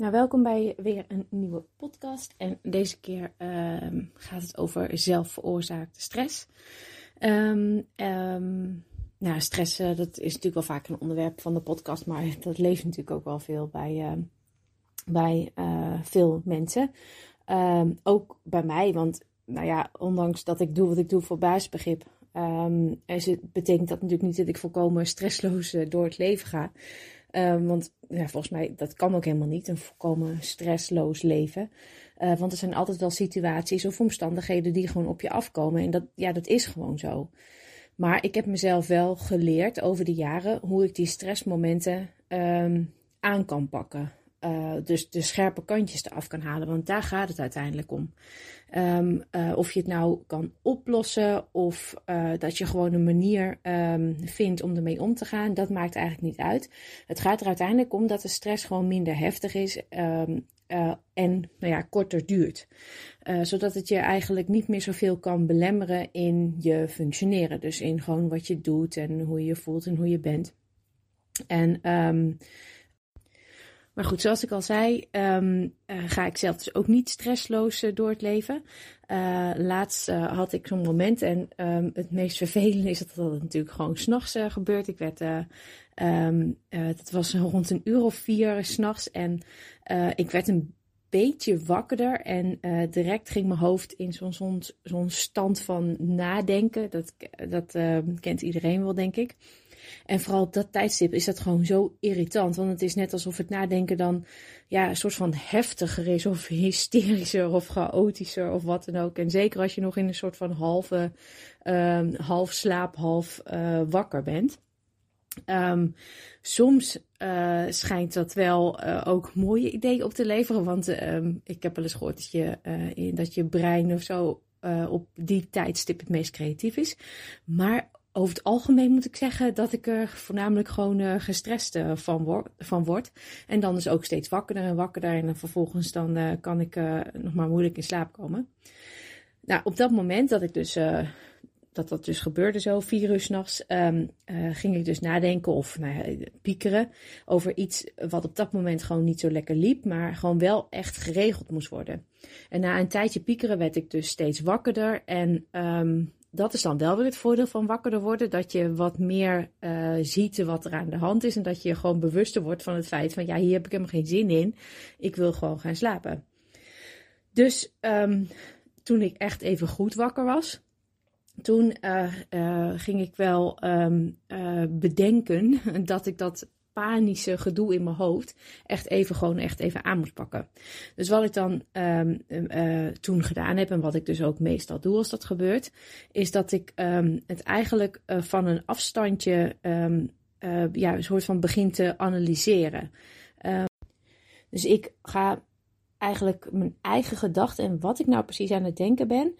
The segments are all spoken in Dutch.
Nou, welkom bij weer een nieuwe podcast. En deze keer ehm, gaat het over zelfveroorzaakte stress. Um, nou, stress, eh, dat is natuurlijk wel vaak een onderwerp van de podcast, maar dat leeft natuurlijk ook wel veel bij, bij uh, veel mensen. ook bij mij, want nou ja, ondanks dat ik doe wat ik doe voor basisbegrip, um, betekent dat natuurlijk niet dat ik volkomen stressloos eh, door het leven ga. Um, want ja, volgens mij, dat kan ook helemaal niet, een volkomen stressloos leven. Uh, want er zijn altijd wel situaties of omstandigheden die gewoon op je afkomen. En dat, ja, dat is gewoon zo. Maar ik heb mezelf wel geleerd over de jaren hoe ik die stressmomenten um, aan kan pakken. Uh, dus de scherpe kantjes eraf kan halen. Want daar gaat het uiteindelijk om. Um, uh, of je het nou kan oplossen of uh, dat je gewoon een manier um, vindt om ermee om te gaan, dat maakt eigenlijk niet uit. Het gaat er uiteindelijk om dat de stress gewoon minder heftig is um, en nou ja, korter duurt. zodat het je eigenlijk niet meer zoveel kan belemmeren in je functioneren. Dus in gewoon wat je doet en hoe je je voelt en hoe je bent. En maar goed, zoals ik al zei, um, uh, ga ik zelf dus ook niet stressloos uh, door het leven. Uh, laatst had ik zo'n moment en um, het meest vervelende is dat dat natuurlijk gewoon s'nachts gebeurt. Ik werd, het was rond een uur of vier s'nachts en ik werd een beetje wakkerder en direct ging mijn hoofd in zo'n stand van nadenken. Dat, dat kent iedereen wel, denk ik. En vooral op dat tijdstip is dat gewoon zo irritant. Want het is net alsof het nadenken dan ja, een soort van heftiger is. Of hysterischer of chaotischer of wat dan ook. En zeker als je nog in een soort van halve, um, half slaap, half uh, wakker bent. Um, soms uh, schijnt dat wel uh, ook mooie ideeën op te leveren. Want um, ik heb wel eens gehoord dat je, dat je brein of zo op die tijdstip het meest creatief is. Maar over het algemeen moet ik zeggen dat ik er voornamelijk gewoon uh, gestrest uh, van, word, van. En dan dus ook steeds wakkerder en wakkerder. En vervolgens dan uh, kan ik nog maar moeilijk in slaap komen. Nou, op dat moment dat ik dus dat dat dus gebeurde zo, vier uur um, ging ik dus nadenken of nou ja, piekeren over iets wat op dat moment gewoon niet zo lekker liep, maar gewoon wel echt geregeld moest worden. En na een tijdje piekeren werd ik dus steeds wakkerder en um, dat is dan wel weer het voordeel van wakkerder worden. Dat je wat meer uh, ziet wat er aan de hand is. En dat je gewoon bewuster wordt van het feit van ja, hier heb ik helemaal geen zin in. Ik wil gewoon gaan slapen. Dus um, toen ik echt even goed wakker was. Toen uh, uh, ging ik wel um, bedenken dat ik dat panische gedoe in mijn hoofd echt even gewoon echt even aan moet pakken. Dus wat ik dan um, uh, toen gedaan heb en wat ik dus ook meestal doe als dat gebeurt, is dat ik um, het eigenlijk uh, van een afstandje uh, ja, een soort van begin te analyseren. dus ik ga eigenlijk mijn eigen gedachten en wat ik nou precies aan het denken ben,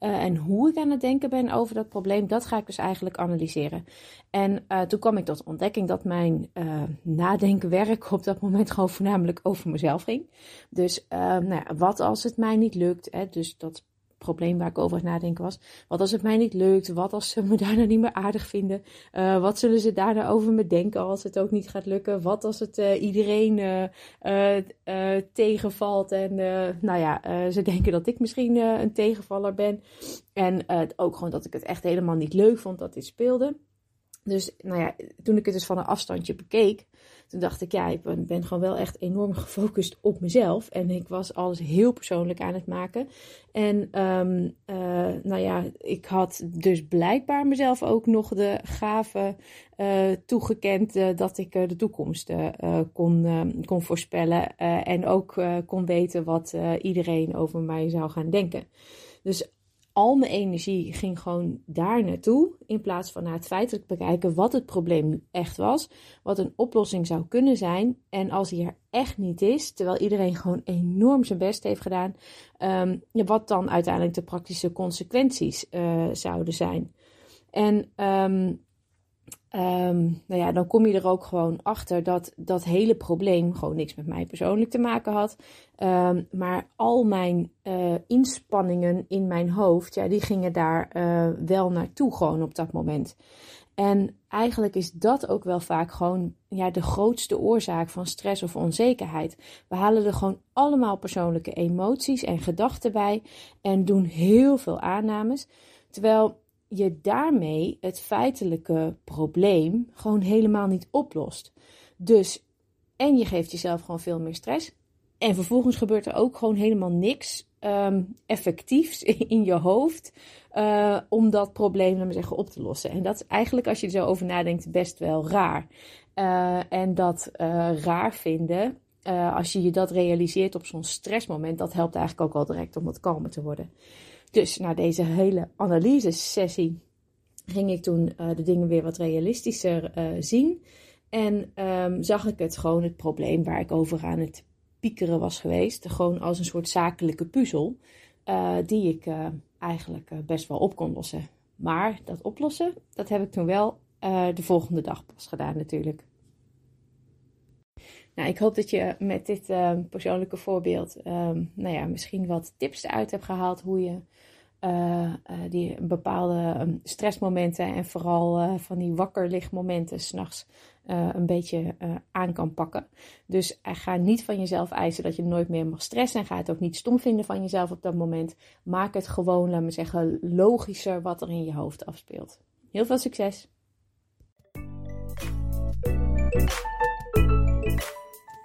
uh, en hoe ik aan het denken ben over dat probleem, dat ga ik dus eigenlijk analyseren. En uh, toen kwam ik tot ontdekking dat mijn uh, nadenkenwerk op dat moment gewoon voornamelijk over mezelf ging. Dus nou ja, wat als het mij niet lukt? Hè, dus dat probleem waar ik over nadenken was. Wat als het mij niet lukt? Wat als ze me daarna niet meer aardig vinden? Uh, wat zullen ze daarna over me denken als het ook niet gaat lukken? Wat als het uh, iedereen uh, tegenvalt en nou ja, ze denken dat ik misschien een tegenvaller ben. En ook gewoon dat ik het echt helemaal niet leuk vond dat dit speelde. Dus nou ja, toen ik het dus van een afstandje bekeek, toen dacht ik, ja, ik ben, gewoon wel echt enorm gefocust op mezelf. En ik was alles heel persoonlijk aan het maken. En um, uh, nou ja, ik had dus blijkbaar mezelf ook nog de gave uh, toegekend uh, dat ik de toekomst kon, kon voorspellen. en ook kon weten wat iedereen over mij zou gaan denken. Dus al mijn energie ging gewoon daar naartoe. In plaats van naar het feitelijk bekijken wat het probleem nu echt was. Wat een oplossing zou kunnen zijn. En als die er echt niet is, terwijl iedereen gewoon enorm zijn best heeft gedaan. Um, wat dan uiteindelijk de praktische consequenties uh, zouden zijn. En um, Um, nou ja, dan kom je er ook gewoon achter dat dat hele probleem gewoon niks met mij persoonlijk te maken had. Um, maar al mijn uh, inspanningen in mijn hoofd, ja, die gingen daar uh, wel naartoe gewoon op dat moment. En eigenlijk is dat ook wel vaak gewoon ja, de grootste oorzaak van stress of onzekerheid. We halen er gewoon allemaal persoonlijke emoties en gedachten bij en doen heel veel aannames. Terwijl je daarmee het feitelijke probleem gewoon helemaal niet oplost. Dus, en je geeft jezelf gewoon veel meer stress. En vervolgens gebeurt er ook gewoon helemaal niks um, effectiefs in je hoofd uh, om dat probleem, zeggen, op te lossen. En dat is eigenlijk, als je er zo over nadenkt, best wel raar. Uh, en dat uh, raar vinden, als je je dat realiseert op zo'n stressmoment, dat helpt eigenlijk ook al direct om wat kalmer te worden. Dus na deze hele analyse-sessie ging ik toen uh, de dingen weer wat realistischer uh, zien. En um, zag ik het gewoon, het probleem waar ik over aan het piekeren was geweest, gewoon als een soort zakelijke puzzel, uh, die ik eigenlijk best wel op kon lossen. Maar dat oplossen, dat heb ik toen wel de volgende dag pas gedaan natuurlijk. Nou, ik hoop dat je met dit persoonlijke voorbeeld um, nou ja, misschien wat tips eruit hebt gehaald hoe je uh, die bepaalde um, stressmomenten en vooral uh, van die wakkerlichtmomenten s'nachts uh, een beetje aan kan pakken. Dus ga niet van jezelf eisen dat je nooit meer mag stressen en ga het ook niet stom vinden van jezelf op dat moment. Maak het gewoon, laat me zeggen, logischer wat er in je hoofd afspeelt. Heel veel succes!